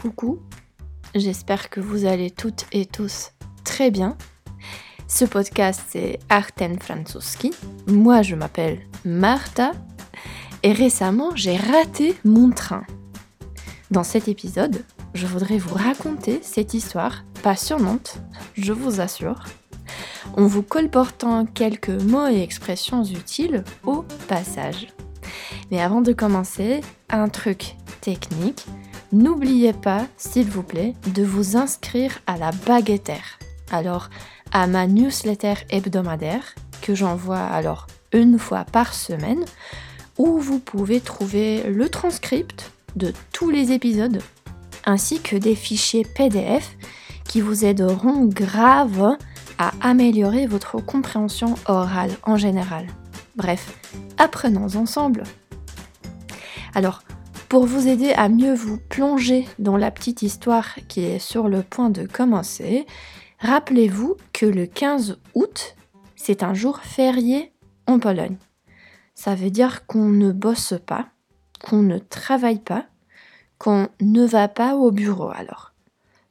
Coucou, j'espère que vous allez toutes et tous très bien. Ce podcast c'est Arten Francuski. Moi je m'appelle Marta et récemment j'ai raté mon train. Dans cet épisode, je voudrais vous raconter cette histoire passionnante, je vous assure, en vous colportant quelques mots et expressions utiles au passage. Mais avant de commencer, un truc technique. N'oubliez pas, s'il vous plaît, de vous inscrire à la baguettaire. Alors, à ma newsletter hebdomadaire que j'envoie alors une fois par semaine, où vous pouvez trouver le transcript de tous les épisodes, ainsi que des fichiers PDF qui vous aideront grave à améliorer votre compréhension orale en général. Bref, apprenons ensemble. Pour vous aider à mieux vous plonger dans la petite histoire qui est sur le point de commencer, rappelez-vous que le 15 août, c'est un jour férié en Pologne. Ça veut dire qu'on ne bosse pas, qu'on ne travaille pas, qu'on ne va pas au bureau alors.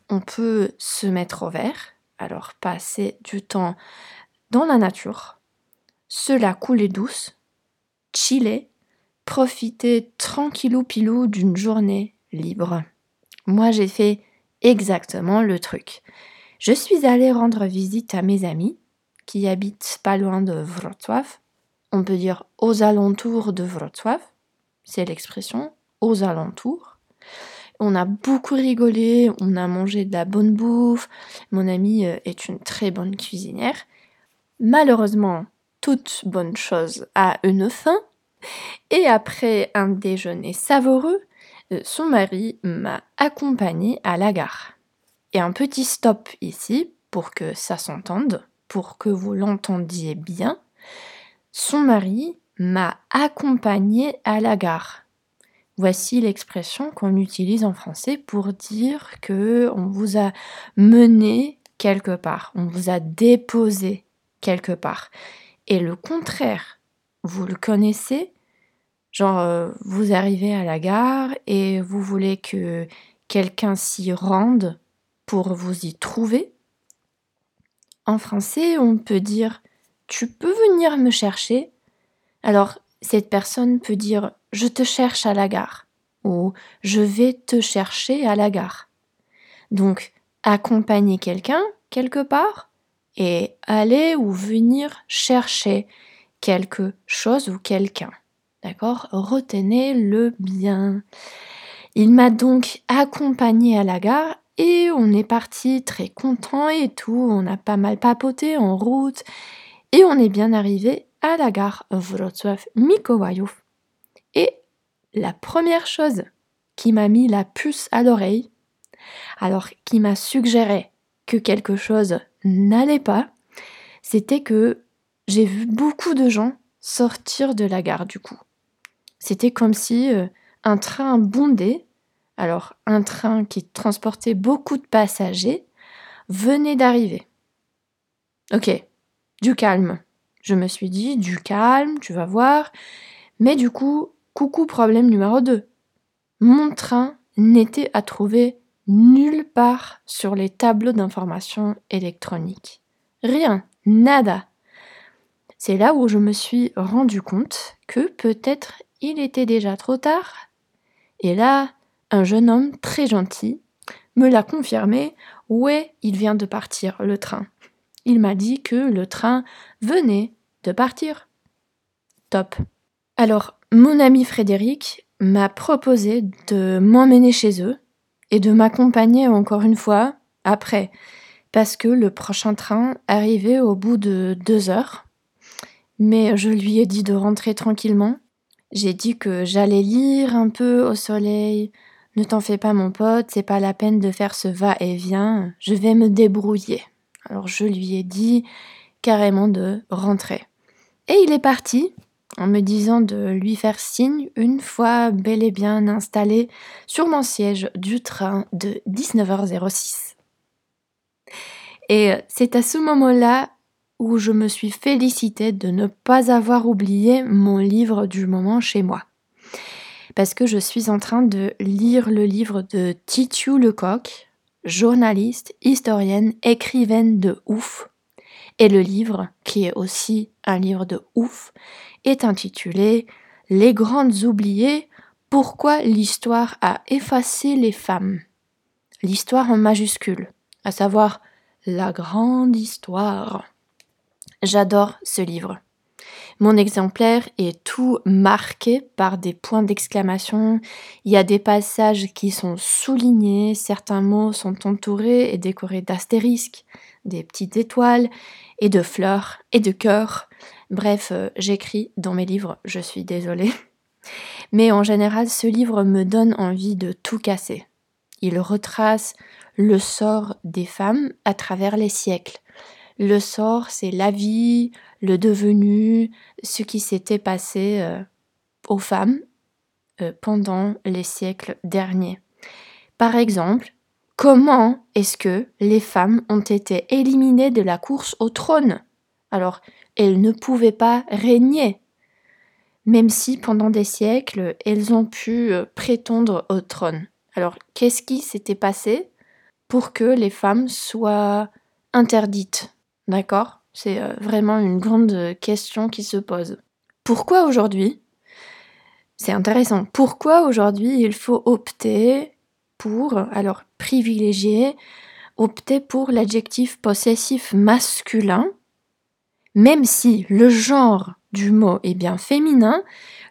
On peut se mettre au vert, alors passer du temps dans la nature, se la couler douce, chiller profiter tranquillou pilou d'une journée libre. Moi, j'ai fait exactement le truc. Je suis allée rendre visite à mes amis qui habitent pas loin de Wrocław. On peut dire aux alentours de Wrocław. C'est l'expression aux alentours. On a beaucoup rigolé, on a mangé de la bonne bouffe. Mon amie euh, est une très bonne cuisinière. Malheureusement, toute bonne chose a une fin. Et après un déjeuner savoureux, euh, son mari m'a accompagné à la gare. Et un petit stop ici pour que ça s'entende, pour que vous l'entendiez bien. Son mari m'a accompagné à la gare. Voici l'expression qu'on utilise en français pour dire que on vous a mené quelque part, on vous a déposé quelque part. Et le contraire, vous le connaissez Genre, euh, vous arrivez à la gare et vous voulez que quelqu'un s'y rende pour vous y trouver. En français, on peut dire Tu peux venir me chercher Alors, cette personne peut dire Je te cherche à la gare ou Je vais te chercher à la gare. Donc, accompagner quelqu'un quelque part et aller ou venir chercher quelque chose ou quelqu'un. D'accord? Retenez-le bien. Il m'a donc accompagné à la gare et on est parti très content et tout. On a pas mal papoté en route et on est bien arrivé à la gare Wrocław Mikołajów. Et la première chose qui m'a mis la puce à l'oreille, alors qui m'a suggéré que quelque chose n'allait pas, c'était que j'ai vu beaucoup de gens sortir de la gare du coup. C'était comme si euh, un train bondé, alors un train qui transportait beaucoup de passagers, venait d'arriver. Ok, du calme. Je me suis dit, du calme, tu vas voir. Mais du coup, coucou problème numéro 2. Mon train n'était à trouver nulle part sur les tableaux d'information électronique. Rien, nada. C'est là où je me suis rendu compte que peut-être il était déjà trop tard. Et là, un jeune homme très gentil me l'a confirmé. Ouais, il vient de partir, le train. Il m'a dit que le train venait de partir. Top. Alors, mon ami Frédéric m'a proposé de m'emmener chez eux et de m'accompagner encore une fois après, parce que le prochain train arrivait au bout de deux heures. Mais je lui ai dit de rentrer tranquillement. J'ai dit que j'allais lire un peu au soleil. Ne t'en fais pas mon pote, c'est pas la peine de faire ce va-et-vient, je vais me débrouiller. Alors je lui ai dit carrément de rentrer. Et il est parti, en me disant de lui faire signe une fois bel et bien installé sur mon siège du train de 19h06. Et c'est à ce moment-là où je me suis félicitée de ne pas avoir oublié mon livre du moment chez moi. parce que je suis en train de lire le livre de Titu Lecoq, journaliste, historienne, écrivaine de ouf. Et le livre, qui est aussi un livre de ouf, est intitulé Les grandes oubliées, pourquoi l'histoire a effacé les femmes. L'histoire en majuscule, à savoir la grande histoire. J'adore ce livre. Mon exemplaire est tout marqué par des points d'exclamation. Il y a des passages qui sont soulignés, certains mots sont entourés et décorés d'astérisques, des petites étoiles et de fleurs et de cœurs. Bref, euh, j'écris dans mes livres, je suis désolée. Mais en général, ce livre me donne envie de tout casser. Il retrace le sort des femmes à travers les siècles. Le sort, c'est la vie, le devenu, ce qui s'était passé euh, aux femmes euh, pendant les siècles derniers. Par exemple, comment est-ce que les femmes ont été éliminées de la course au trône? Alors, elles ne pouvaient pas régner, même si pendant des siècles, elles ont pu euh, prétendre au trône. Alors, qu'est-ce qui s'était passé pour que les femmes soient interdites? D'accord c'est euh, vraiment une grande question qui se pose. Pourquoi aujourd'hui C'est intéressant. Pourquoi aujourd'hui il faut opter pour, alors privilégier, opter pour l'adjectif possessif masculin, même si le genre du mot est bien féminin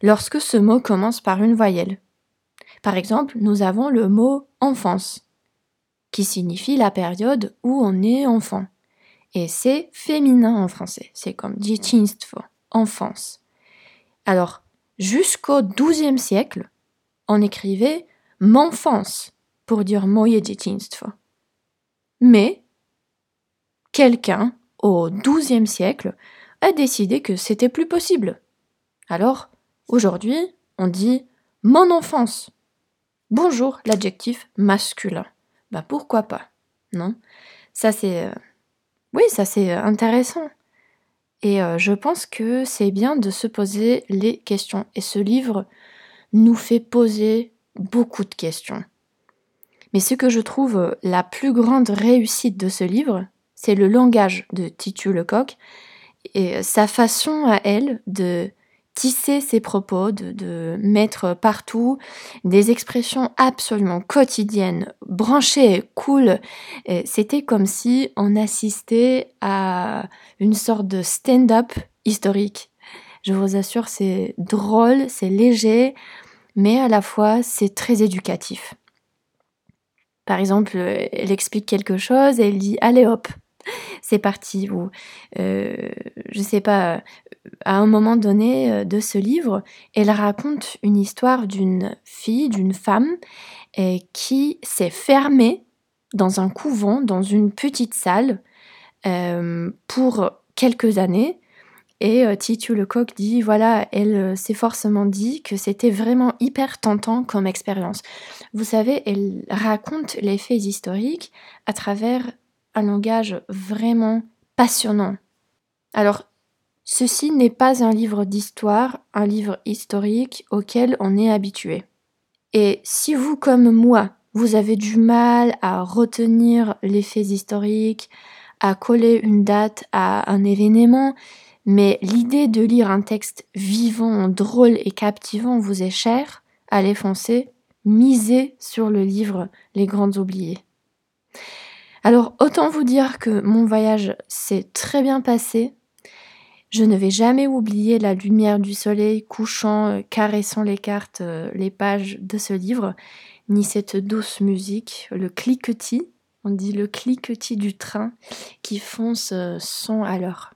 lorsque ce mot commence par une voyelle? Par exemple, nous avons le mot enfance, qui signifie la période où on est enfant. Et c'est féminin en français. C'est comme dzieciństwo, enfance. Alors, jusqu'au XIIe siècle, on écrivait m'enfance pour dire moje dzieciństwo. Mais quelqu'un au XIIe siècle a décidé que c'était plus possible. Alors, aujourd'hui, on dit mon enfance. Bonjour, l'adjectif masculin. Bah pourquoi pas, non? Ça c'est euh, oui, ça c'est euh, intéressant. Et euh, je pense que c'est bien de se poser les questions. Et ce livre nous fait poser beaucoup de questions. Mais ce que je trouve euh, la plus grande réussite de ce livre, c'est le langage de Titu Lecoq et sa façon à elle de tisser ses propos, de, mettre partout des expressions absolument quotidiennes, branchées, cool. C'était comme si on assistait à une sorte de stand-up historique. Je vous assure, c'est drôle, c'est léger, mais à la fois c'est très éducatif. Par exemple, elle explique quelque chose et elle dit allez hop, c'est parti. Ou, euh, je sais pas, à un moment donné euh, de ce livre, elle raconte une histoire d'une fille, d'une femme, euh, qui s'est fermée dans un couvent, dans une petite salle, pour quelques années. Et Titu Lecoq dit, voilà, elle s'est forcément dit que c'était vraiment hyper tentant comme expérience. Vous savez, elle raconte les faits historiques à travers langage vraiment passionnant. Alors, ceci n'est pas un livre d'histoire, un livre historique auquel on est habitué. Et si vous, comme moi, vous avez du mal à retenir les faits historiques, à coller une date à un événement, mais l'idée de lire un texte vivant, drôle et captivant vous est chère, allez foncer, misez sur le livre Les Grandes Oubliées. Alors autant vous dire que mon voyage s'est très bien passé. Je ne vais jamais oublier la lumière du soleil couchant, euh, caressant les cartes, euh, les pages de ce livre, ni cette douce musique, le cliquetis, on dit le cliquetis du train qui fonce euh, son à l'heure.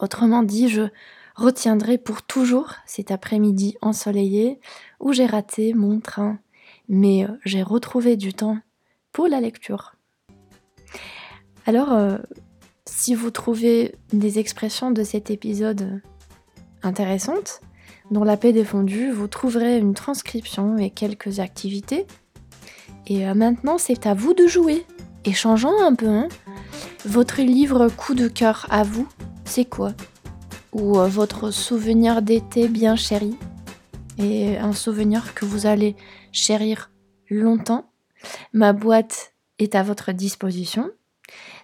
Autrement dit, je retiendrai pour toujours cet après-midi ensoleillé où j'ai raté mon train, mais j'ai retrouvé du temps pour la lecture. Alors, euh, si vous trouvez des expressions de cet épisode intéressantes, dans la paix défendue, vous trouverez une transcription et quelques activités. Et euh, maintenant, c'est à vous de jouer. Et changeons un peu, hein. Votre livre coup de cœur à vous, c'est quoi? Ou euh, votre souvenir d'été bien chéri? Et un souvenir que vous allez chérir longtemps? Ma boîte est à votre disposition.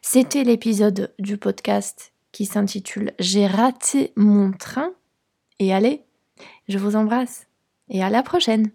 C'était l'épisode du podcast qui s'intitule J'ai raté mon train. Et allez, je vous embrasse et à la prochaine